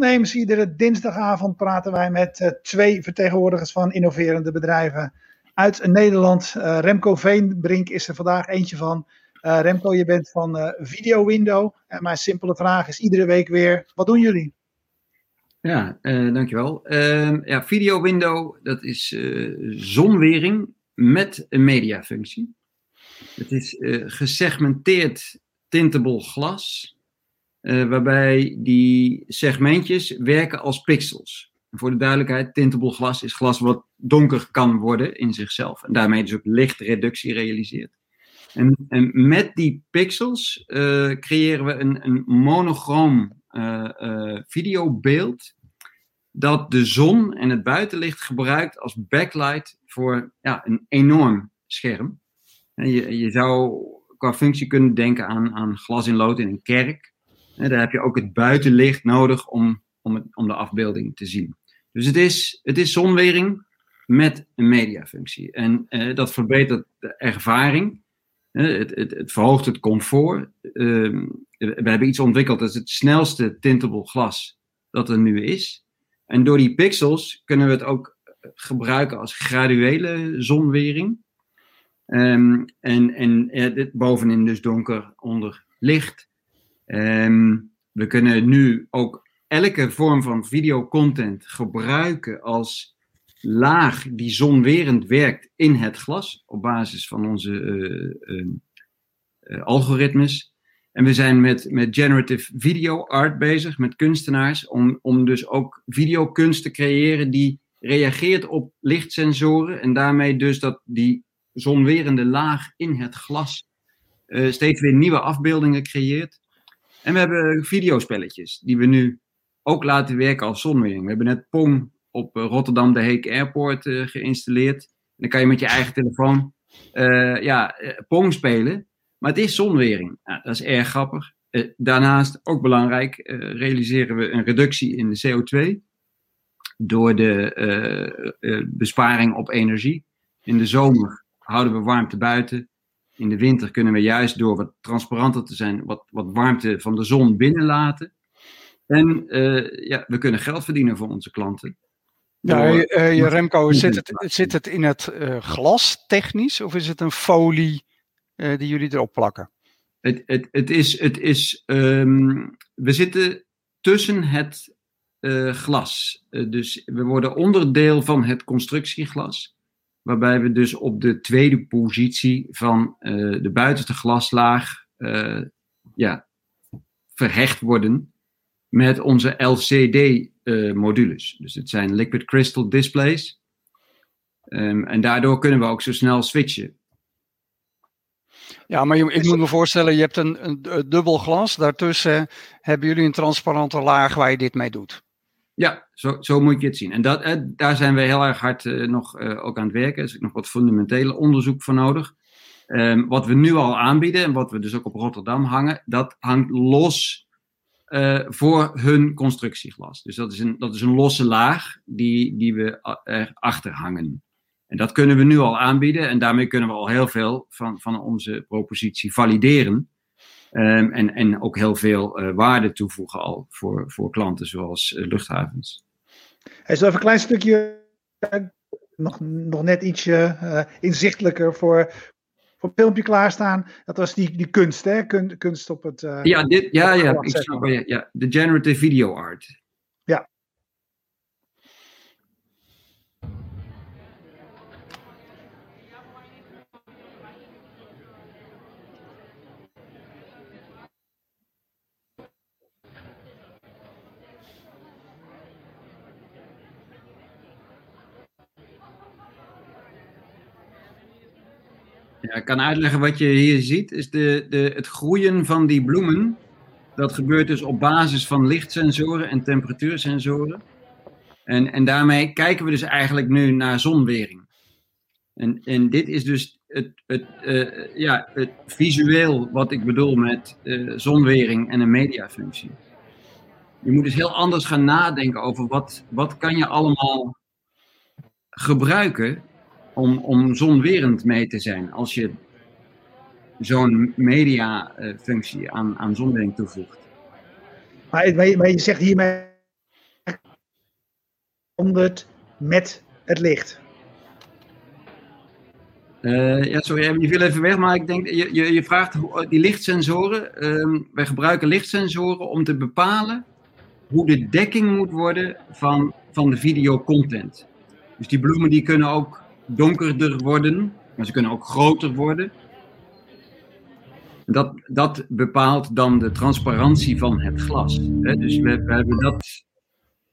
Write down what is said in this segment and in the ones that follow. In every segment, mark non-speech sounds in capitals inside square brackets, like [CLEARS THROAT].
Neems iedere dinsdagavond praten wij met uh, twee vertegenwoordigers van innoverende bedrijven uit Nederland. Uh, Remco Veenbrink is er vandaag eentje van. Uh, Remco, je bent van Video Window. En mijn simpele vraag is iedere week weer: wat doen jullie? Ja, dankjewel. Ehm, ja, Video Window, dat is zonwering met een mediafunctie. Het is gesegmenteerd tintable glas uh, waarbij die segmentjes werken als pixels. Voor de duidelijkheid, tintable glas is glas wat donker kan worden in zichzelf. En daarmee dus ook lichtreductie realiseert. En, en met die pixels uh, creëren we een, een monochroom uh, videobeeld dat de zon en het buitenlicht gebruikt als backlight voor ja, een enorm scherm. En je, je zou qua functie kunnen denken aan, aan glas in lood in een kerk. Daar heb je ook het buitenlicht nodig om, om, om de afbeelding te zien. Dus het is, het is zonwering met een mediafunctie. En uh, dat verbetert de ervaring. Uh, het, het, het, verhoogt het comfort. Uh, we hebben iets ontwikkeld, dat is het snelste tintable glas dat er nu is. En door die pixels kunnen we het ook gebruiken als graduele zonwering. Um, en en dit bovenin dus donker, onder licht. Um, we kunnen nu ook elke vorm van videocontent gebruiken als laag die zonwerend werkt in het glas op basis van onze uh, uh, uh, algoritmes. En we zijn met, met generative video art bezig, met kunstenaars, om, om dus ook videokunst te creëren die reageert op lichtsensoren en daarmee dus dat die zonwerende laag in het glas steeds weer nieuwe afbeeldingen creëert. En we hebben videospelletjes die we nu ook laten werken als zonwering. We hebben net Pong op eh, Rotterdam de Heek Airport uh, geïnstalleerd. En dan kan je met je eigen telefoon uh, ja, Pong spelen. Maar het is zonwering. Dat is erg grappig. daarnaast, ook belangrijk, realiseren we een reductie in de CO2 door de besparing op energie. In de zomer houden we warmte buiten. In de winter kunnen we juist door wat transparanter te zijn, wat, wat warmte van de zon binnenlaten. En uh, ja, we kunnen geld verdienen voor onze klanten. Ja, uh, Remco, zit het, zit het in het glas technisch of is het een folie die jullie erop plakken? Het, het, het is, het is um, we zitten tussen het glas. dus we worden onderdeel van het constructieglas waarbij we dus op de tweede positie van uh, de buitenste glaslaag uh, ja, verhecht worden met onze LCD-modules. Uh, dus het zijn liquid crystal displays. Um, en daardoor kunnen we ook zo snel switchen. Ja, maar ik moet me voorstellen, je hebt een, een dubbel glas. Daartussen hebben jullie een transparante laag waar je dit mee doet. Ja, zo, zo moet je het zien. En dat, eh, daar zijn we heel erg hard eh, nog eh, ook aan het werken. Er is nog wat fundamentele onderzoek voor nodig. Um, wat we nu al aanbieden en wat we dus ook op Rotterdam hangen, dat hangt los uh, voor hun constructieglas. Dus dat is een, dat is een losse laag die, die we erachter hangen. En dat kunnen we nu al aanbieden en daarmee kunnen we al heel veel van, van onze propositie valideren. Um, en, en ook heel veel uh, waarde toevoegen al voor, voor klanten zoals uh, luchthavens. Hij is even een klein stukje, nog, nog net ietsje inzichtelijker voor, voor het filmpje klaarstaan. Dat was die, die kunst, hè? kunst op het. ja, dit, ja, ja, ik snap, ja, de generative video art. Ik kan uitleggen wat je hier ziet. Is de, de, het groeien van die bloemen. Dat gebeurt dus op basis van lichtsensoren en temperatuursensoren. En, en daarmee kijken we dus eigenlijk nu naar zonwering. En, en dit is dus het, het, uh, ja, het visueel wat ik bedoel met uh, zonwering en een mediafunctie. Je moet dus heel anders gaan nadenken over wat, wat kan je allemaal gebruiken om, om zonwerend mee te zijn als je zo'n mediafunctie aan, aan zonwering toevoegt. Maar, maar, maar je zegt hiermee 100 met het licht. Uh, ja, sorry, je viel even weg, maar ik denk, je, je, je vraagt die lichtsensoren. Uh, wij gebruiken lichtsensoren om te bepalen hoe de dekking moet worden van, van de videocontent. Dus die bloemen die kunnen ook donkerder worden, maar ze kunnen ook groter worden. Dat, dat bepaalt dan de transparantie van het glas. Dus we, we hebben dat,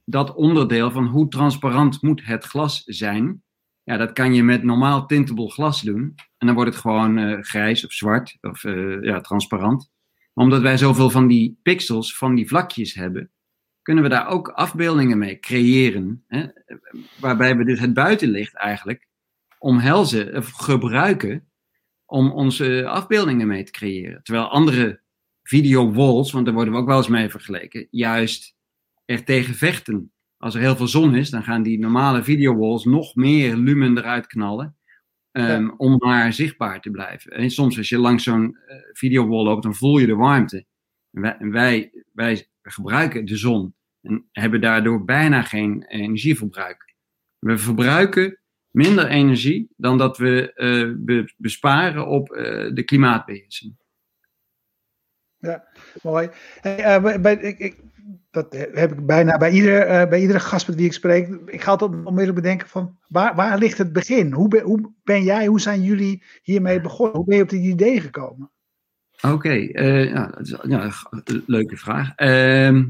dat onderdeel van hoe transparant moet het glas zijn. Ja, dat kan je met normaal tintable glas doen. En dan wordt het gewoon uh, grijs of zwart of uh, ja, transparant. Maar omdat wij zoveel van die pixels, van die vlakjes hebben, kunnen we daar ook afbeeldingen mee creëren. Hè? Waarbij we dus het buitenlicht eigenlijk omhelzen of gebruiken om onze afbeeldingen mee te creëren. Terwijl andere video walls, want daar worden we ook wel eens mee vergeleken, juist er tegen vechten. Als er heel veel zon is, dan gaan die normale video walls nog meer lumen eruit knallen. Um, Om maar zichtbaar te blijven. En soms als je langs zo'n uh, video wall loopt, dan voel je de warmte. En wij, wij, wij gebruiken de zon en hebben daardoor bijna geen energieverbruik. We verbruiken minder energie dan dat we uh, besparen op uh, de klimaatbeheersing. Ja, mooi. Hey, uh, bij, ik, ik, dat heb ik bijna bij, ieder, bij iedere gast met wie ik spreek. Ik ga altijd onmiddellijk bedenken van waar, waar ligt het begin? Hoe ben, hoe ben jij, hoe zijn jullie hiermee begonnen? Hoe ben je op dit idee gekomen? Oké, okay, ja, ja, leuke vraag. Ehm,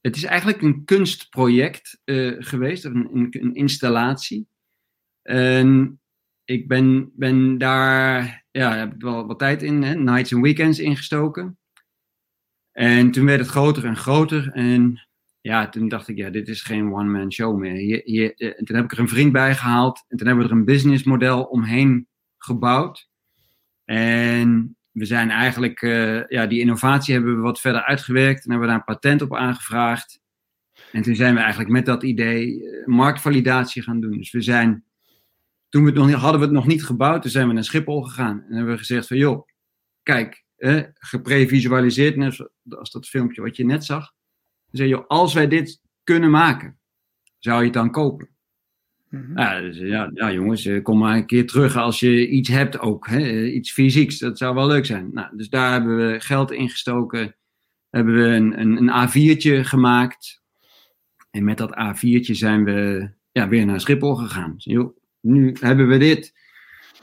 het is eigenlijk een kunstproject geweest, een, een, een installatie. En ik ben, ben daar, ja, heb wel wat tijd in, hè, nights en weekends ingestoken. En toen werd het groter en groter. En ja, toen dacht ik, ja, dit is geen one-man show meer. Hier, en toen heb ik er een vriend bij gehaald. En toen hebben we er een businessmodel omheen gebouwd. En we zijn eigenlijk, uh, ja, die innovatie hebben we wat verder uitgewerkt. En hebben we daar een patent op aangevraagd. En toen zijn we eigenlijk met dat idee uh, marktvalidatie gaan doen. Dus we zijn toen we het nog, hadden we het nog niet gebouwd, toen zijn we naar Schiphol gegaan. En hebben we gezegd van, joh, kijk, eh, geprevisualiseerd, net als dat filmpje wat je net zag. Dan zei joh, als wij dit kunnen maken, zou je het dan kopen? Mm ja, dus, ja, ja, jongens, eh, kom maar een keer terug als je iets hebt ook, hè, iets fysieks. Dat zou wel leuk zijn. Nou, dus daar hebben we geld in gestoken. Hebben we een, een, een A4'tje gemaakt. En met dat A4'tje zijn we ja, weer naar Schiphol gegaan. Dus, joh, nu hebben we dit.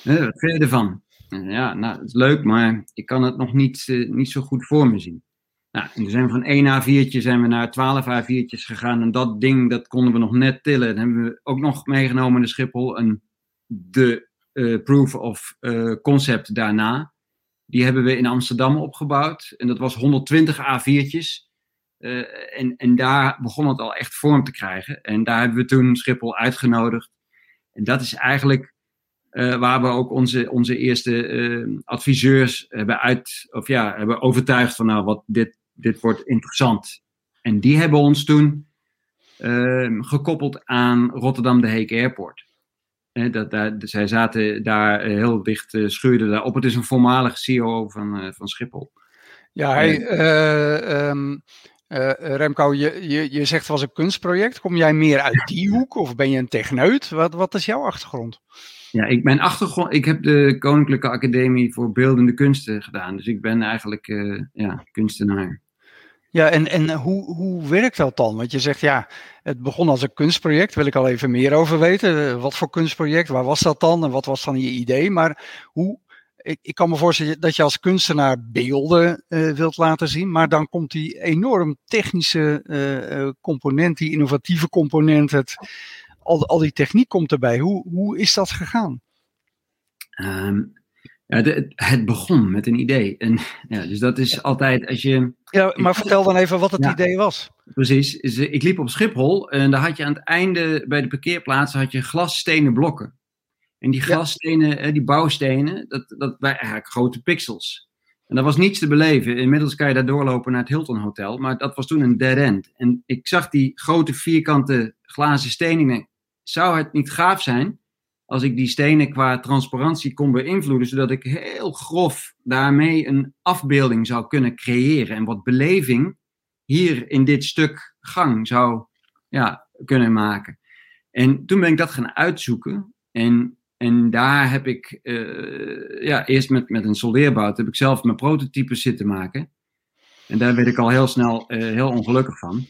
wat vind je? Ja, nou, dat is leuk, maar ik kan het nog niet, uh, niet zo goed voor me zien. Nou, en zijn we van 1 A4'tje zijn we naar 12 A4'tjes gegaan. En dat ding, dat konden we nog net tillen. Dan hebben we ook nog meegenomen de Schiphol. En de uh, proof of uh, concept daarna. Die hebben we in Amsterdam opgebouwd. En dat was 120 A4'tjes. Uh, en, en daar begon het al echt vorm te krijgen. En daar hebben we toen Schiphol uitgenodigd en dat is eigenlijk uh, waar we ook onze, onze eerste uh, adviseurs hebben, uit, of ja, hebben overtuigd van nou, wat, dit, dit wordt interessant. En die hebben ons toen uh, gekoppeld aan Rotterdam de Heek Airport. dat, daar, zij zaten daar heel dicht, schuurden daar op. Het is een voormalige CEO van, van Schiphol. Ja, hij, um, uh, Remco, je, je, je zegt het was een kunstproject. Kom jij meer uit die hoek of ben je een techneut? Wat, wat is jouw achtergrond? Ja, ik, mijn achtergrond, ik heb de Koninklijke Academie voor Beeldende Kunsten gedaan. Dus ik ben eigenlijk uh, ja, kunstenaar. Ja, en, en hoe, hoe werkt dat dan? Want je zegt ja, het begon als een kunstproject. Wil ik al even meer over weten. Wat voor kunstproject? Waar was dat dan? En wat was dan je idee? Maar hoe, ik, ik kan me voorstellen dat je als kunstenaar beelden uh, wilt laten zien, maar dan komt die enorm technische uh, component, die innovatieve component, het, al, al die techniek komt erbij. Hoe, hoe is dat gegaan? Um, ja, de, het begon met een idee. En, ja, dus dat is altijd als je. Ja, maar vertel dan even wat het ja, idee was. Precies. Ik liep op Schiphol en daar had je aan het einde bij de parkeerplaatsen had je glasstenen blokken. En die glasstenen, ja. die bouwstenen, dat, dat waren eigenlijk grote pixels. En dat was niets te beleven. Inmiddels kan je daar doorlopen naar het Hilton Hotel. Maar dat was toen een dead end. En ik zag die grote vierkante glazen stenen. Zou het niet gaaf zijn als ik die stenen qua transparantie kon beïnvloeden, zodat ik heel grof daarmee een afbeelding zou kunnen creëren en wat beleving hier in dit stuk gang zou ja, kunnen maken. En toen ben ik dat gaan uitzoeken. En, en daar heb ik uh, ja, eerst met, met een soldeerbout heb ik zelf mijn prototypes zitten maken. En daar werd ik al heel snel uh, heel ongelukkig van.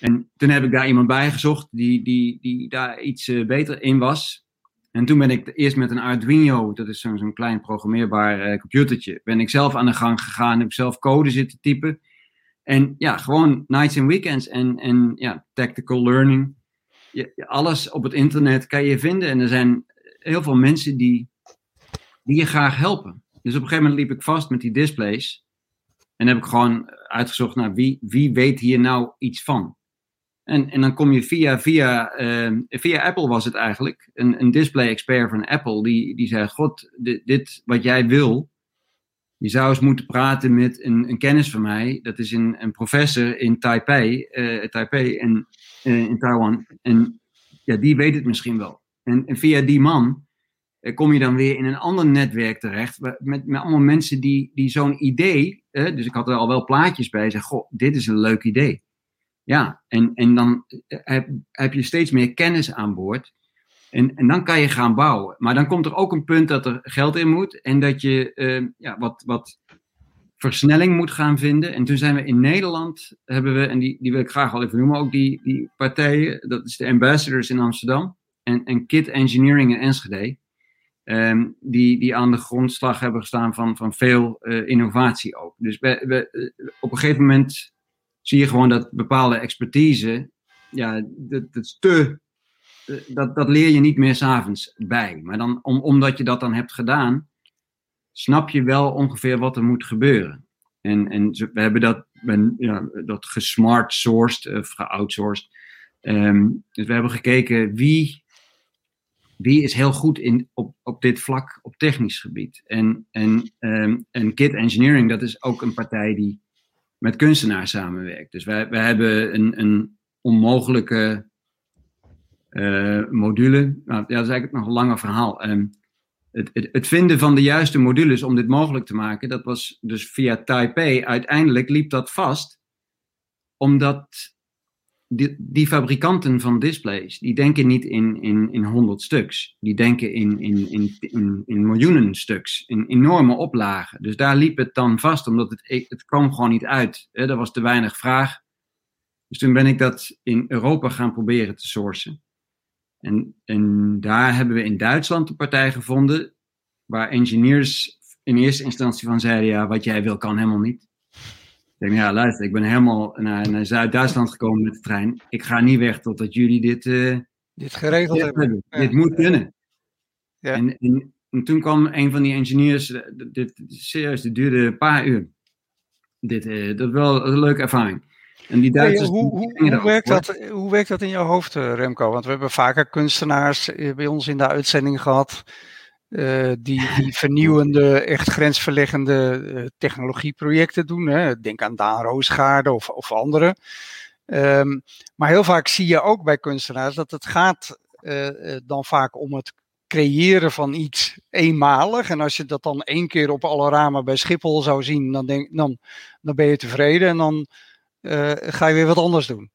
En toen heb ik daar iemand bij gezocht die, die, die daar iets uh, beter in was. En toen ben ik eerst met een Arduino, dat is zo'n klein programmeerbaar computertje, ben ik zelf aan de gang gegaan, heb ik zelf code zitten typen. En ja, gewoon nights and weekends en, en ja, tactical learning. Je, alles op het internet kan je vinden en er zijn heel veel mensen die, die je graag helpen. Dus op een gegeven moment liep ik vast met die displays. En heb ik gewoon uitgezocht naar wie, wie weet hier nou iets van. En, en dan kom je via, via, uh, via Apple was het eigenlijk, een, een display-expert van Apple, die, die zei, god, dit, wat jij wil, je zou eens moeten praten met een, een kennis van mij, dat is een, een professor in Taipei, uh, Taipei en, uh, in Taiwan, en ja, die weet het misschien wel. En, en via die man kom je dan weer in een ander netwerk terecht, met, met allemaal mensen die, die zo'n idee, dus ik had er al wel plaatjes bij, zeg, goh, dit is een leuk idee. Ja, en, en dan eh, heb, heb je steeds meer kennis aan boord. En, en dan kan je gaan bouwen. Maar dan komt er ook een punt dat er geld in moet. En dat je ja, wat, wat versnelling moet gaan vinden. En toen zijn we in Nederland, hebben we, en die, die wil ik graag wel even noemen, ook die, die partijen. Dat is de Ambassadors in Amsterdam. En, en KIT Engineering in Enschede. Um, die, die aan de grondslag hebben gestaan van, van veel uh, innovatie ook. Dus we, we, op een gegeven moment zie je gewoon dat bepaalde expertise, ja, dat, dat is te, eh, dat, dat leer je niet meer s'avonds bij. Maar dan, om, omdat je dat dan hebt gedaan, snap je wel ongeveer wat er moet gebeuren. En, en we hebben dat, ben, ja, dat gesmart sourced of geoutsourced. Um, dus we hebben gekeken wie, wie is heel goed in, op, op dit vlak op technisch gebied. En, en, um, en Kit Engineering, dat is ook een partij die met kunstenaars samenwerkt. Dus wij, wij hebben een, een onmogelijke uh, module. Nou, ja, dat is eigenlijk nog een langer verhaal. Um, het, het, het, vinden van de juiste modules om dit mogelijk te maken, dat was dus via Taipei. Uiteindelijk liep dat vast, omdat die, fabrikanten van displays, die denken niet in, in, in 100 stuks. Die denken in, in, in, in, in miljoenen stuks, in enorme oplagen. Dus daar liep het dan vast, omdat het, het kwam gewoon niet uit. Hè? Er was te weinig vraag. Dus toen ben ik dat in Europa gaan proberen te sourcen. En, en daar hebben we in Duitsland een partij gevonden, waar engineers in eerste instantie van zeiden, ja, wat jij wil kan helemaal niet. Ik denk, ja, luister, ik ben helemaal naar, naar Zuid-Duitsland gekomen met de trein. Ik ga niet weg totdat jullie dit, uh, dit geregeld dit hebben. Dit moet kunnen. Ja. En, en, en, toen kwam een van die engineers, eh, dit, serieus, dit duurde een paar uur. Dit, uh, dat is wel een leuke ervaring. En die Duitsers, hoe, hoe, hoe, werkt dat, hoe werkt dat in jouw hoofd, Remco? Want we hebben vaker kunstenaars bij ons in de uitzending gehad. Uh, die, die vernieuwende, echt grensverleggende uh, technologieprojecten doen. Hè. Denk aan Daan Roosgaarde of, of anderen. Um, maar heel vaak zie je ook bij kunstenaars dat het gaat uh, dan vaak om het creëren van iets eenmalig. En als je dat dan één keer op alle ramen bij Schiphol zou zien, dan, denk, dan, dan ben je tevreden en dan ga je weer wat anders doen.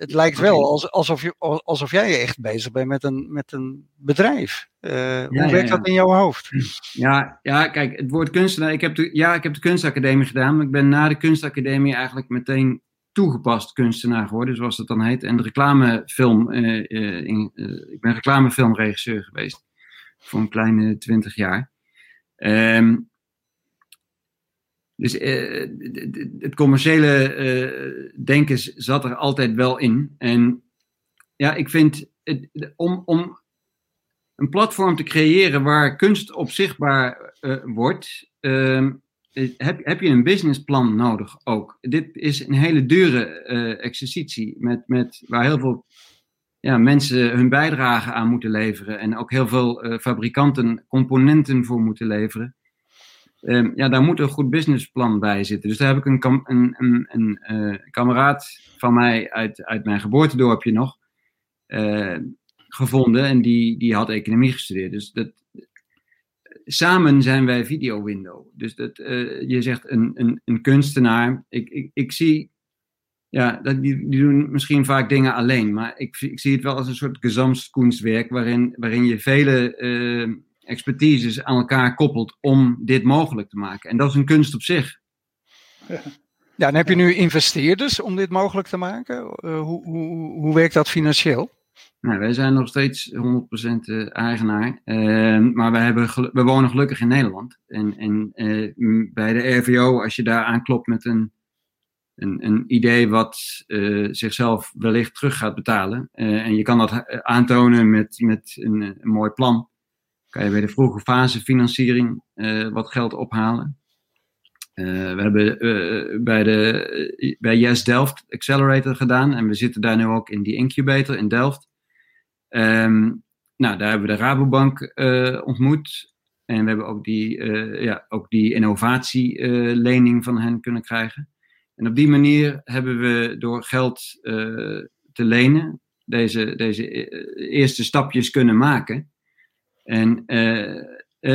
Het lijkt wel alsof, je, alsof jij echt bezig bent met een, met een bedrijf. Uh, hoe werkt dat in jouw hoofd? Ja, ja, kijk, het woord kunstenaar. Ik heb de, ja, ik heb de kunstacademie gedaan, maar ik ben na de kunstacademie eigenlijk meteen toegepast kunstenaar geworden, zoals dat dan heet. En de reclamefilm, uh, uh, in, ik ben reclamefilmregisseur geweest voor een kleine twintig jaar. Um, dus het commerciële denken zat er altijd wel in. En ja, ik vind, het, om, om een platform te creëren waar kunst op zichtbaar uh, wordt, uh, heb, heb je een businessplan nodig ook. Dit is een hele dure exercitie met, met, waar heel veel ja, mensen hun bijdrage aan moeten leveren en ook heel veel fabrikanten componenten voor moeten leveren. Ehm, ja, daar moet een goed businessplan bij zitten. Dus daar heb ik een, een, een, een kameraad van mij uit, uit mijn geboortedorpje nog gevonden en die, die had economie gestudeerd. Dus dat, samen zijn wij Video Window. Dus dat, uh, je zegt een, een, een kunstenaar. Ik, ik, ik zie, ja, dat, die, die doen misschien vaak dingen alleen, maar ik, ik zie het wel als een soort gezamskunstwerk waarin, waarin je vele expertises aan elkaar koppelt om dit mogelijk te maken. En dat is een kunst op zich. Ja. Ja, en heb je nu investeerders om dit mogelijk te maken? Uh, hoe, hoe, hoe werkt dat financieel? Nou, wij zijn nog steeds 100% eigenaar. Uh, maar we, hebben we wonen gelukkig in Nederland. En, en uh, bij de RVO, als je daar aanklopt met een, een, een idee wat zichzelf wellicht terug gaat betalen. en je kan dat aantonen met, met een, een, mooi plan. Kan je bij de vroege fase financiering wat geld ophalen. Uh, we hebben uh, bij, de, bij Yes Delft Accelerator gedaan en we zitten daar nu ook in die incubator in Delft. Um, nou, daar hebben we de Rabobank ontmoet en we hebben ook die, ja, ook die innovatielening van hen kunnen krijgen. En op die manier hebben we door geld te lenen deze, deze eerste stapjes kunnen maken. En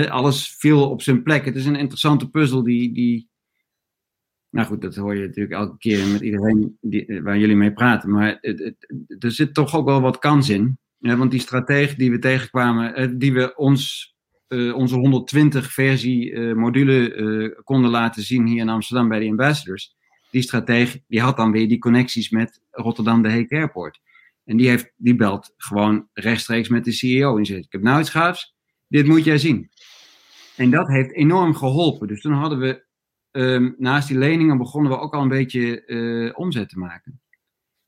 alles viel op zijn plek. Het is een interessante puzzel die, die nou goed, dat hoor je natuurlijk elke keer met iedereen die, eh, waar jullie mee praten. Maar er zit toch ook wel wat kans in. want die strategie die we tegenkwamen, eh, die we ons, onze 120 versie uh, module konden laten zien hier in Amsterdam bij de ambassadors. Die strategie die had dan weer die connecties met Rotterdam de Heek Airport. En die, heeft, die belt gewoon rechtstreeks met de CEO en zegt: Ik heb nou iets gaafs, dit moet jij zien. En dat heeft enorm geholpen. Dus toen hadden we um, naast die leningen begonnen we ook al een beetje uh, omzet te maken.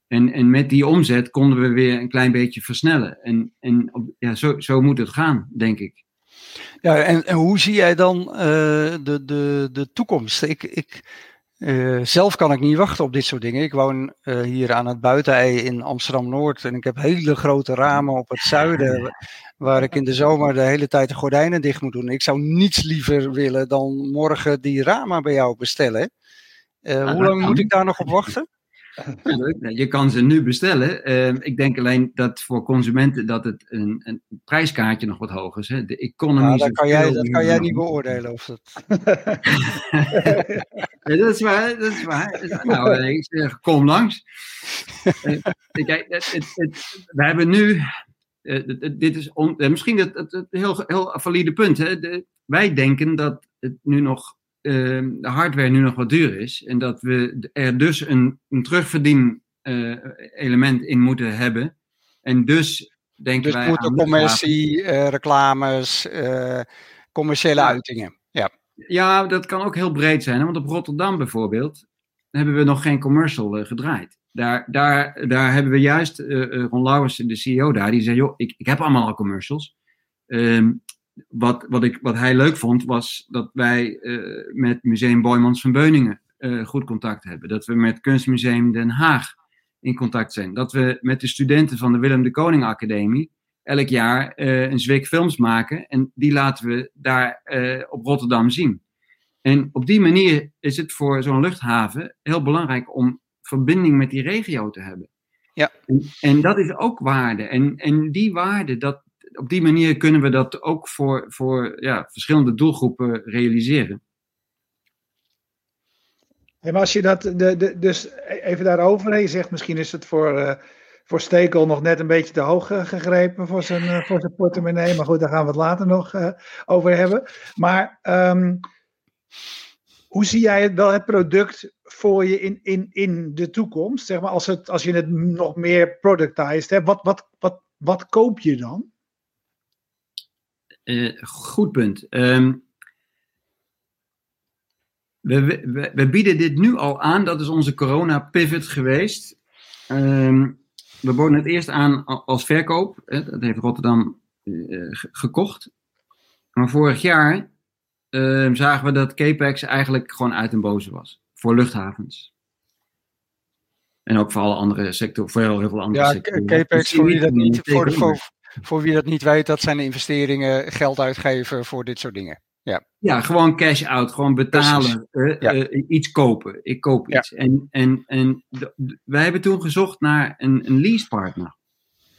En, en met die omzet konden we weer een klein beetje versnellen. En, en ja, zo, zo moet het gaan, denk ik. Ja, en, en hoe zie jij dan uh, de, de, de toekomst? Ik, ik, uh, zelf kan ik niet wachten op dit soort dingen. Ik woon uh, hier aan het buitenei in Amsterdam-Noord en ik heb hele grote ramen op het zuiden, waar ik in de zomer de hele tijd de gordijnen dicht moet doen. Ik zou niets liever willen dan morgen die ramen bij jou bestellen. Uh, hoe lang moet ik daar nog op wachten? Je kan ze nu bestellen. Uh, ik denk alleen dat voor consumenten dat het een, een prijskaartje nog wat hoger is. Hè. De economy. Ja, dat kan, jij, dat kan jij niet beoordelen of dat. [LAUGHS] ja, dat is waar, dat is waar. Nou, ik zeg, kom langs. Kijk, het, het, het, we hebben nu. Uh, dit is on, misschien het, heel, heel valide punt. Hè. De, wij denken dat het nu nog Ehm, de hardware nu nog wat duur is. En dat we er dus een, een terugverdien uh, element in moeten hebben. En dus denken dus wij. Dus commercie, uh, reclames, uh, commerciële ja. uitingen. Ja. ja, dat kan ook heel breed zijn. Hè? Want op Rotterdam bijvoorbeeld hebben we nog geen commercial gedraaid. Daar, daar, daar hebben we juist Ron Lauwersen, de CEO daar, die zei: joh, ik, ik heb allemaal al commercials. Um, wat, wat, ik, wat hij leuk vond, was dat wij uh, met Museum Boymans van Beuningen uh, goed contact hebben. Dat we met Kunstmuseum Den Haag in contact zijn. Dat we met de studenten van de Willem de Koning Academie elk jaar uh, een zwik films maken. En die laten we daar op Rotterdam zien. En op die manier is het voor zo'n luchthaven heel belangrijk om verbinding met die regio te hebben. Ja. En, en dat is ook waarde. En, en die waarde, dat, op die manier kunnen we dat ook voor, voor ja, verschillende doelgroepen realiseren. En als je dat, de, de, dus even daarover, je zegt misschien is het voor, uh, voor Stekel nog net een beetje te hoog uh, gegrepen voor zijn, uh, voor zijn portemonnee, maar goed, daar gaan we het later nog over hebben. Maar um, hoe zie jij wel het product voor je in, in, in de toekomst? Zeg maar als, het, als je het nog meer productized hebt, wat, wat, wat, wat koop je dan? Uh, goed punt. Um, we, we, we, bieden dit nu al aan. Dat is onze corona pivot geweest. Um, we boden het eerst aan als verkoop. Hè, dat heeft Rotterdam uh, gekocht. Maar vorig jaar uh, zagen we dat Capex eigenlijk gewoon uit en boze was. Voor luchthavens. En ook voor alle andere sectoren. Voor heel, heel veel andere ja, sectoren. Capex, voor wie dat niet, voor de, voor, voor wie dat niet weet, dat zijn de investeringen, geld uitgeven voor dit soort dingen. Ja, ja gewoon cash out, gewoon betalen, uh, ja. uh, iets kopen. Ik koop iets. Ja. En, en, en wij hebben toen gezocht naar een, een leasepartner.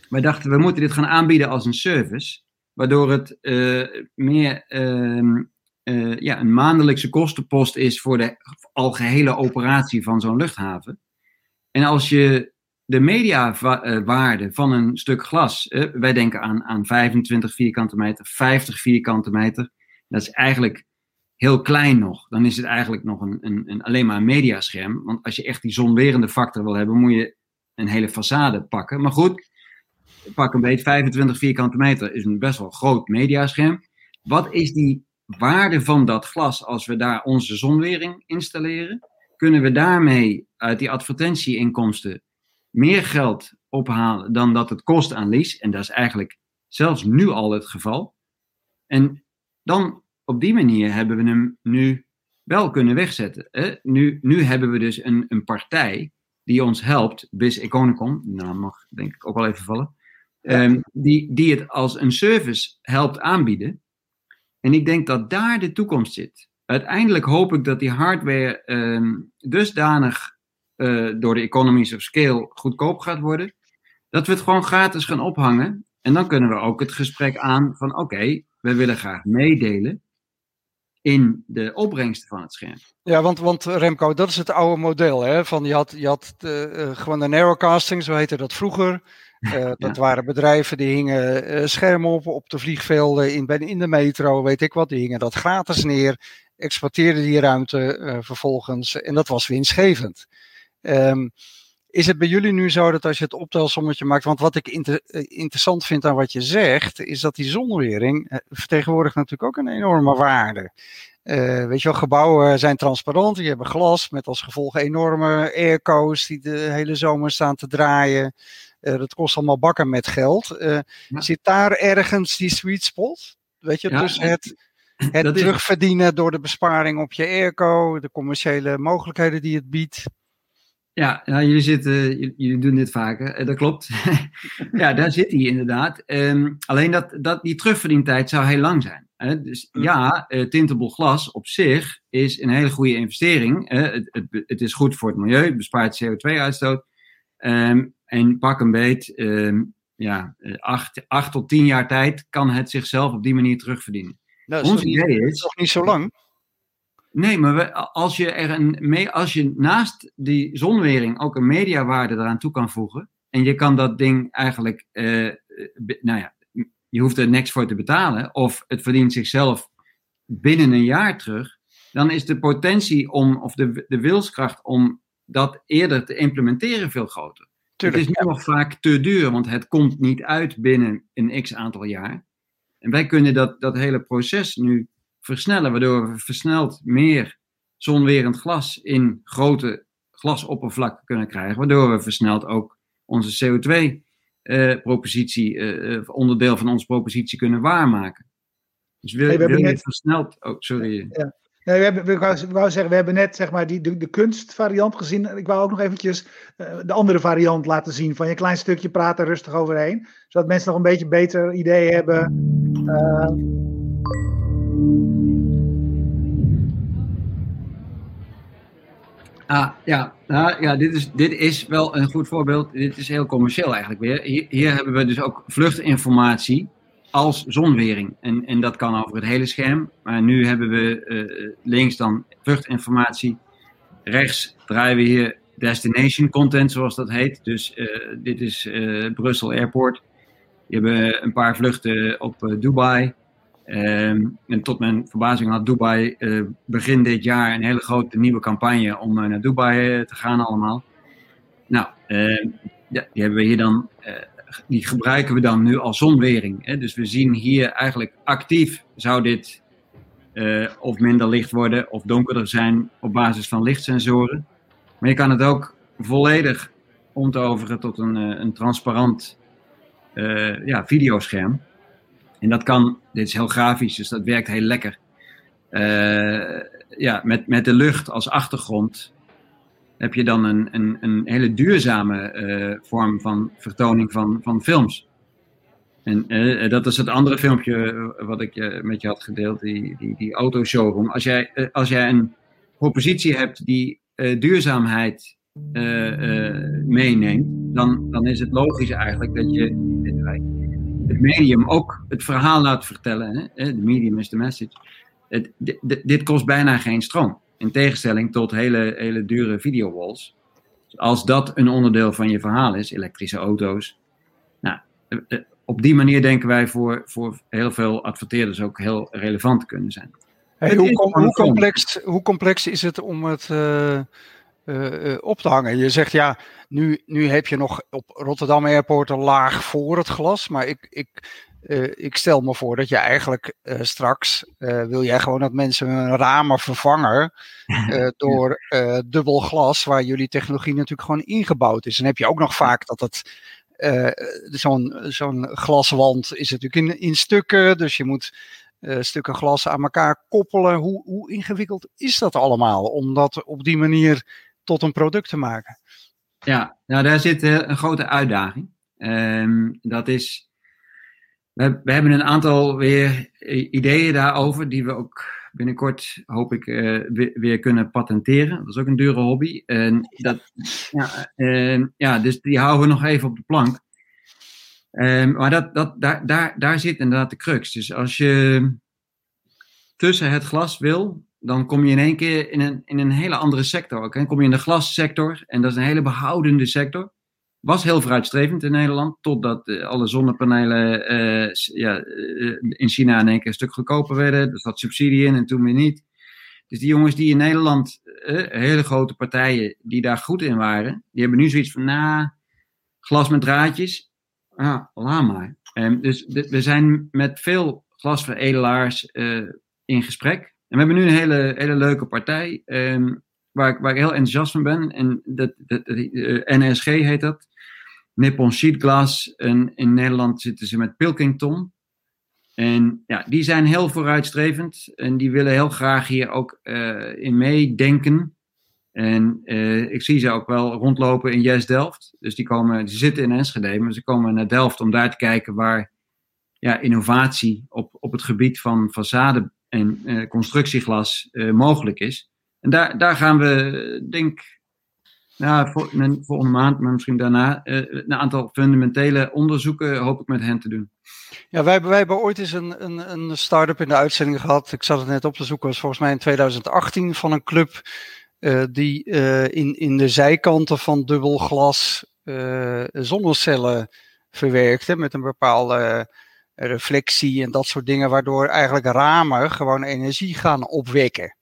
Wij dachten, we moeten dit gaan aanbieden als een service. waardoor het meer ehm, ja, een maandelijkse kostenpost is voor de algehele operatie van zo'n luchthaven. En als je de mediawaarde van een stuk glas, wij denken aan, aan 25 vierkante meter, 50 vierkante meter, dat is eigenlijk heel klein nog. Dan is het eigenlijk nog een, een, een, alleen maar een mediascherm. Want als je echt die zonwerende factor wil hebben, moet je een hele façade pakken. Maar goed, pak een beetje 25 vierkante meter is een best wel groot mediascherm. Wat is die waarde van dat glas als we daar onze zonwering installeren? Kunnen we daarmee uit die advertentieinkomsten meer geld ophalen dan dat het kost aan lease? En dat is eigenlijk zelfs nu al het geval. En dan op die manier hebben we hem nu wel kunnen wegzetten. Hè? Nu, nu hebben we dus een, een partij die ons helpt, BIS Econicom, nou mag denk ik ook wel even vallen, ehm, die, die het als een service helpt aanbieden. En ik denk dat daar de toekomst zit. Uiteindelijk hoop ik dat die hardware ehm, dusdanig uh, door de economies of scale goedkoop gaat worden, dat we het gewoon gratis gaan ophangen. En dan kunnen we ook het gesprek aan van oké, we willen graag meedelen in de opbrengsten van het scherm. Ja, want, want Remco, dat is het oude model. Hè? Van je had, je had de, uh, gewoon de narrowcasting, zo heette dat vroeger. Uh, [LAUGHS] dat waren bedrijven die hingen uh, schermen op op de vliegvelden, in, in de metro, weet ik wat. Die hingen dat gratis neer, exporteerden die ruimte vervolgens en dat was winstgevend. Um, is het bij jullie nu zo dat als je het optelsommetje maakt, want wat ik inter, interessant vind aan wat je zegt, is dat die zonwering vertegenwoordigt natuurlijk ook een enorme waarde. Uh, weet je wel, gebouwen zijn transparant, die hebben glas met als gevolg enorme airco's die de hele zomer staan te draaien. Uh, dat kost allemaal bakken met geld. Uh, ja. Zit daar ergens die sweet spot? Weet je, ja, tussen het, het terugverdienen door de besparing op je airco, de commerciële mogelijkheden die het biedt. Ja, nou, jullie, zitten, jullie doen dit vaker, dat klopt. [LAUGHS] ja, daar zit hij inderdaad. Um, alleen dat, dat die terugverdientijd zou heel lang zijn. Hè? Dus mm. ja, uh, tintable glas op zich is een hele goede investering. Uh, het, het, het, is goed voor het milieu, het bespaart CO2-uitstoot. Um, en pak een beet, um, ja, acht, acht tot tien jaar tijd kan het zichzelf op die manier terugverdienen. Nou, Ons idee is. toch niet zo lang? Nee, maar we, als, je er een, als je naast die zonwering ook een mediawaarde eraan toe kan voegen. En je kan dat ding eigenlijk, uh, nou ja, je hoeft er niks voor te betalen. Of het verdient zichzelf binnen een jaar terug. Dan is de potentie om, of de, de wilskracht om dat eerder te implementeren veel groter. Tuurlijk, het is nu nog vaak te duur, want het komt niet uit binnen een x aantal jaar. En wij kunnen dat, dat hele proces nu versnellen, waardoor we versneld meer zonwerend glas in grote glasoppervlakken kunnen krijgen, waardoor we versneld ook onze CO2-propositie, uh, uh, onderdeel van onze propositie kunnen waarmaken. Dus wil, hey, we wil net... versneld, oh sorry. Ja. Nee, we, hebben, we, wou, we wou zeggen, we hebben net zeg maar, die, de, de kunstvariant gezien. Ik wou ook nog eventjes uh, de andere variant laten zien. Van je klein stukje praten rustig overheen. Zodat mensen nog een beetje beter idee hebben. Uh, Ah, ja, nou, ja dit, is, dit is wel een goed voorbeeld. Dit is heel commercieel eigenlijk weer. Hier, hier hebben we dus ook vluchtinformatie als zonwering. En, en dat kan over het hele scherm. Maar nu hebben we uh, links dan vluchtinformatie. Rechts draaien we hier destination content, zoals dat heet. Dus uh, dit is uh, Brussel Airport. We hebben een paar vluchten op Dubai. Um, en tot mijn verbazing had Dubai uh, begin dit jaar een hele grote nieuwe campagne om uh, naar Dubai uh, te gaan allemaal. Nou, ehm, ja, die hebben we hier dan, die gebruiken we dan nu als zonwering. Hè? Dus we zien hier eigenlijk actief zou dit of minder licht worden of donkerder zijn op basis van lichtsensoren. Maar je kan het ook volledig omtoveren tot een, een transparant ja, videoscherm. En dat kan, dit is heel grafisch, dus dat werkt heel lekker. Uh, ja, met, met de lucht als achtergrond heb je dan een, een, een hele duurzame uh, vorm van vertoning van, van films. En uh, dat is het andere filmpje wat ik met je had gedeeld, die, die, die autoshowroom. Als jij, als jij een propositie hebt die duurzaamheid meeneemt, dan, dan is het logisch eigenlijk dat je. Het medium ook het verhaal laat vertellen. Hè? De medium is de message. Het, dit kost bijna geen stroom. In tegenstelling tot hele, hele dure videowalls. Als dat een onderdeel van je verhaal is, elektrische auto's. Nou, eh, eh, op die manier denken wij voor, voor heel veel adverteerders ook heel relevant te kunnen zijn. Hey, hoe, hoe, complex, hoe, complex, is het om het uh, op te hangen? Je zegt ja, nu, nu heb je nog op Rotterdam Airport een laag voor het glas. Maar ik, ik, ik stel me voor dat je eigenlijk straks wil jij gewoon dat mensen hun ramen vervangen [LAUGHS] door dubbel glas, waar jullie technologie natuurlijk gewoon ingebouwd is. En heb je ook nog vaak dat het zo'n zo'n glaswand is natuurlijk in, in stukken, dus je moet uh, stukken glas aan elkaar koppelen. Hoe, hoe ingewikkeld is dat allemaal om dat op die manier tot een product te maken? Ja, nou daar zit uh, een grote uitdaging. Um, dat is, we, we, hebben een aantal weer ideeën daarover die we ook binnenkort hoop ik uh, weer, kunnen patenteren. Dat is ook een dure hobby. En dat, ja, uh, ja, dus die houden we nog even op de plank. Um, maar dat, dat, daar, daar, daar zit inderdaad de crux. Dus als je tussen het glas wil, dan kom je in één keer in een, in een hele andere sector. Dan kom je in de glassector en dat is een hele behoudende sector. Was heel vooruitstrevend in Nederland, totdat uh, alle zonnepanelen uh, ja, uh, in China in één keer een stuk goedkoper werden. Er zat subsidie in en toen weer niet. Dus die jongens die in Nederland, hele grote partijen, die daar goed in waren, die hebben nu zoiets van, nou, glas met draadjes, ja, laat maar. Um, dus we zijn met veel glasveredelaars in gesprek. En we hebben nu een hele, hele leuke partij um, waar, ik, waar ik heel enthousiast van ben. En dat, dat, eh, NSG heet dat. Nippon Sheet Glass. En in Nederland zitten ze met Pilkington. En ja, die zijn heel vooruitstrevend. En die willen heel graag hier ook uh, in meedenken. En uh, ik zie ze ook wel rondlopen in Yes Delft. Dus die, komen, die zitten in Enschede, maar ze komen naar Delft om daar te kijken waar ja, innovatie op, op het gebied van en uh, constructieglas uh, mogelijk is. En daar, daar gaan we, denk nou, voor, volgende maand, maar misschien daarna, een aantal fundamentele onderzoeken hoop ik met hen te doen. Ja, wij, wij hebben ooit eens een, een, een start-up in de uitzending gehad. Ik zat het net op te zoeken, was volgens mij in 2018 van een club die in, in de zijkanten van dubbel glas zonnecellen verwerkte met een bepaalde reflectie en dat soort dingen, waardoor eigenlijk ramen gewoon energie gaan opwekken.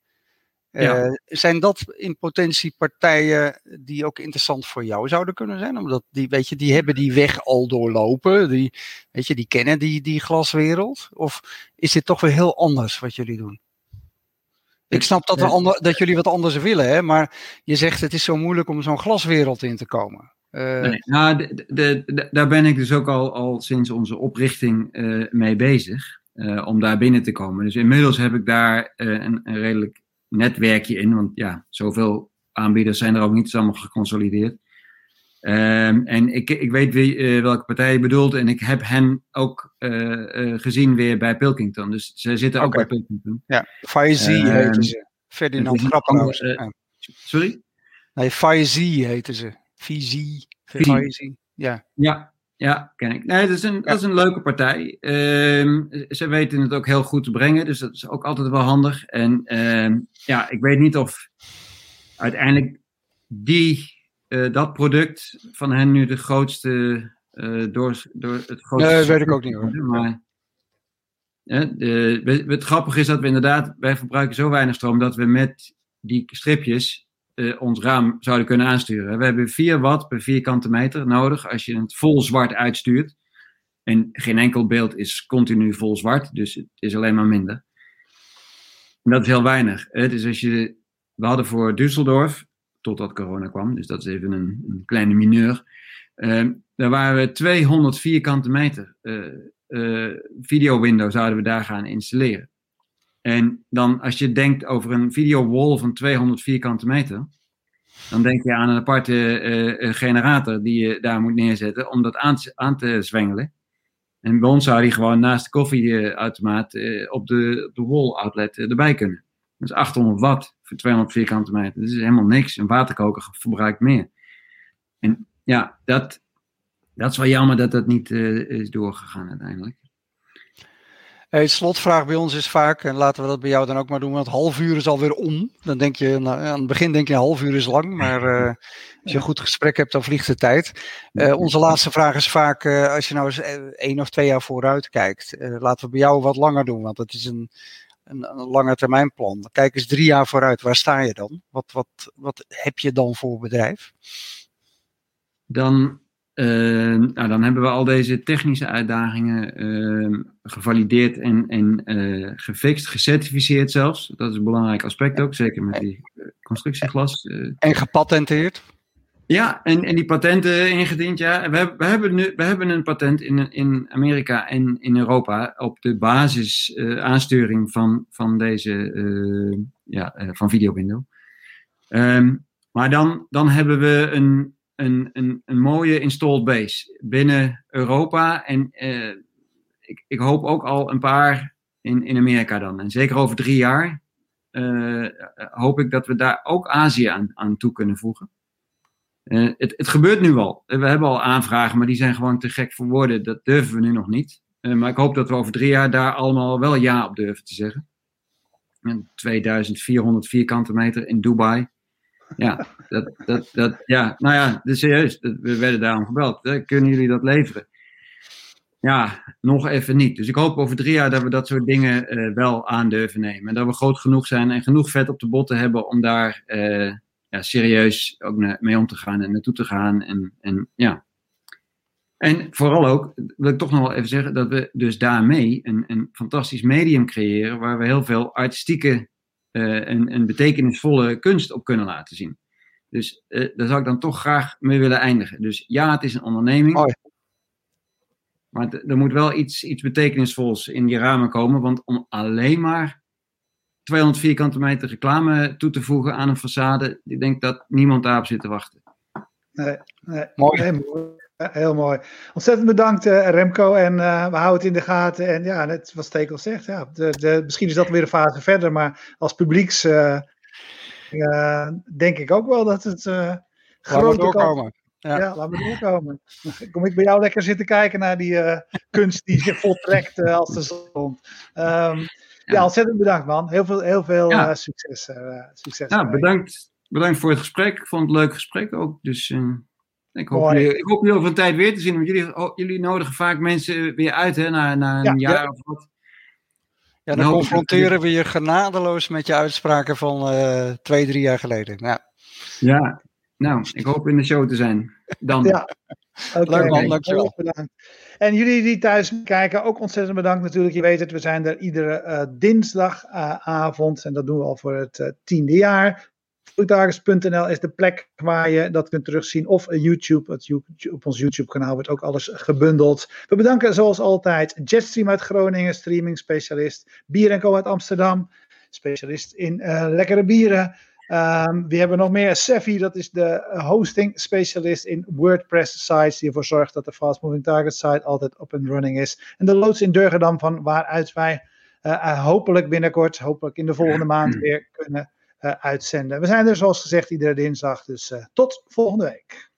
Ja. zijn dat in potentie partijen die ook interessant voor jou zouden kunnen zijn? Omdat die, weet je, die hebben die weg al doorlopen, die, weet je, die kennen die, die glaswereld? Of is dit toch weer heel anders wat jullie doen? Ik snap dat, we ander, dat jullie wat anders willen, hè? maar je zegt het is zo moeilijk om zo'n glaswereld in te komen. Uh, nee, nou, de, de, de, daar ben ik dus ook al, al sinds onze oprichting uh, mee bezig, uh, om daar binnen te komen. Dus inmiddels heb ik daar een, een, redelijk netwerkje in, want ja, zoveel aanbieders zijn er ook niet, allemaal geconsolideerd. Um, en ik, ik weet wie, welke partij je bedoelt. En ik heb hen ook gezien weer bij Pilkington. Dus ze zitten ook bij Pilkington. Ja, Faizi um, heten ze. Ferdinand Grappenhuis. sorry? Nee, Faizi heten ze. Fizi. Faizi. Ja. ja, ja, ken ik. Nee, dat is een, ja. dat is een leuke partij. Um, ze weten het ook heel goed te brengen. Dus dat is ook altijd wel handig. En ja, ik weet niet of uiteindelijk die uh, dat product van hen nu de grootste, uh, door, door het grootste... Nee, dat weet ik ook niet hoor. Maar, de, het grappige is dat we inderdaad, wij verbruiken zo weinig stroom dat we met die stripjes uh, ons raam zouden kunnen aansturen. We hebben 4 watt per vierkante meter nodig als je het vol zwart uitstuurt. En geen enkel beeld is continu vol zwart, dus het is alleen maar minder. En dat is heel weinig. Dus als je, we hadden voor Düsseldorf totdat corona kwam. Dus dat is even een, een kleine mineur. Uh, daar waren we 200 vierkante meter uh, video window zouden we daar gaan installeren. En dan als je denkt over een video wall van 200 vierkante meter, dan denk je aan een aparte uh, generator die je daar moet neerzetten om dat aan, te zwengelen. En bij ons zou die gewoon naast de koffieautomaat uh, op, de, de wall outlet erbij kunnen. Dat is 800 watt voor 200 vierkante meter. Dat is helemaal niks. Een waterkoker verbruikt meer. En ja, dat, dat is wel jammer dat dat niet is doorgegaan uiteindelijk. Hey, slotvraag bij ons is vaak, en laten we dat bij jou dan ook maar doen, want half uur is alweer om. Dan denk je, nou, aan het begin denk je half uur is lang, maar uh, als je een goed gesprek hebt, dan vliegt de tijd. Uh, onze laatste vraag is vaak, uh, als je nou eens één of twee jaar vooruit kijkt, laten we bij jou wat langer doen, want het is een, een, een lange termijn plan. Kijk eens drie jaar vooruit, waar sta je dan? Wat, wat, wat heb je dan voor bedrijf? Dan nou, dan hebben we al deze technische uitdagingen uh, gevalideerd en, en uh, gefixt, gecertificeerd zelfs. Dat is een belangrijk aspect ook, zeker met die constructieglas. en gepatenteerd? Ja, en, en die patenten ingediend, ja. We, hebben, we, hebben nu, we hebben een patent in, in Amerika en in Europa op de basis aansturing van, van deze, ja, van videowindow. Um, maar dan, dan hebben we een, een, een, een mooie installed base binnen Europa. En uh, ik, ik hoop ook al een paar in, in Amerika dan. En zeker over drie jaar uh, hoop ik dat we daar ook Azië aan, aan toe kunnen voegen. Het, het gebeurt nu al. We hebben al aanvragen, maar die zijn gewoon te gek voor woorden. Dat durven we nu nog niet. maar ik hoop dat we over drie jaar daar allemaal wel ja op durven te zeggen. 2400 vierkante meter in Dubai. Ja, dat, dat, dat, ja, nou ja, serieus, we werden daarom gebeld. Kunnen jullie dat leveren? Ja, nog even niet. Dus ik hoop over drie jaar dat we dat soort dingen uh, wel aandurven nemen. En dat we groot genoeg zijn en genoeg vet op de botten hebben om daar uh, ja, serieus ook mee om te gaan en naartoe te gaan. En, en ja. En vooral ook, wil ik toch nog wel even zeggen, dat we dus daarmee een, een fantastisch medium creëren waar we heel veel artistieke een, een, betekenisvolle kunst op kunnen laten zien. Dus uh, daar zou ik dan toch graag mee willen eindigen. Dus ja, het is een onderneming. Mooi. Maar er moet wel iets, iets betekenisvols in die ramen komen. Want om alleen maar 200 vierkante meter reclame toe te voegen aan een façade, ik denk dat niemand daarop zit te wachten. Nee, nee, mooi. Nee, heel mooi. Ontzettend bedankt uh, Remco en uh, we houden het in de gaten. En ja, net wat Stekel zegt, ja, de, de, misschien is dat weer een fase verder, maar als publieks uh, denk ik ook wel dat het grote doorkomen. Ja. ja, laat me doorkomen. [LAUGHS] Kom ik bij jou lekker zitten kijken naar die kunst die zich voltrekt als de zon. Um, ja. ja. ontzettend bedankt man. Heel veel, heel veel ja. succes. succes ja, bedankt, bedankt voor het gesprek. Ik vond het een leuk gesprek ook. Dus ik hoop, jullie, ik hoop jullie over een tijd weer te zien, want jullie, oh, jullie nodigen vaak mensen weer uit hè, na, na een jaar ja. of wat. Ja, dan, dan confronteren we je genadeloos met je uitspraken van uh, twee, drie jaar geleden. Ja. ja, nou, ik hoop in de show te zijn. Dan. ja. Okay, Leuk man, dankjewel. Bedankt. En jullie die thuis kijken, ook ontzettend bedankt natuurlijk. Je weet het, we zijn er iedere uh, dinsdagavond. Uh, en dat doen we al voor het uh, tiende jaar. Vloeitagers.nl is de plek waar je dat kunt terugzien. Of YouTube, het, op ons YouTube kanaal wordt ook alles gebundeld. We bedanken zoals altijd Jetstream uit Groningen, streaming specialist. Bier Co uit Amsterdam, specialist in uh, lekkere bieren. Um, we hebben nog meer Sefi, dat is de hosting specialist in WordPress sites, die ervoor zorgt dat de Fast Moving Target site altijd up and running is. En de loods in Durgedam, van waaruit wij uh, hopelijk binnenkort, hopelijk in de volgende maand [CLEARS THROAT] weer kunnen uitzenden. We zijn er zoals gezegd iedere dinsdag, dus uh, tot volgende week.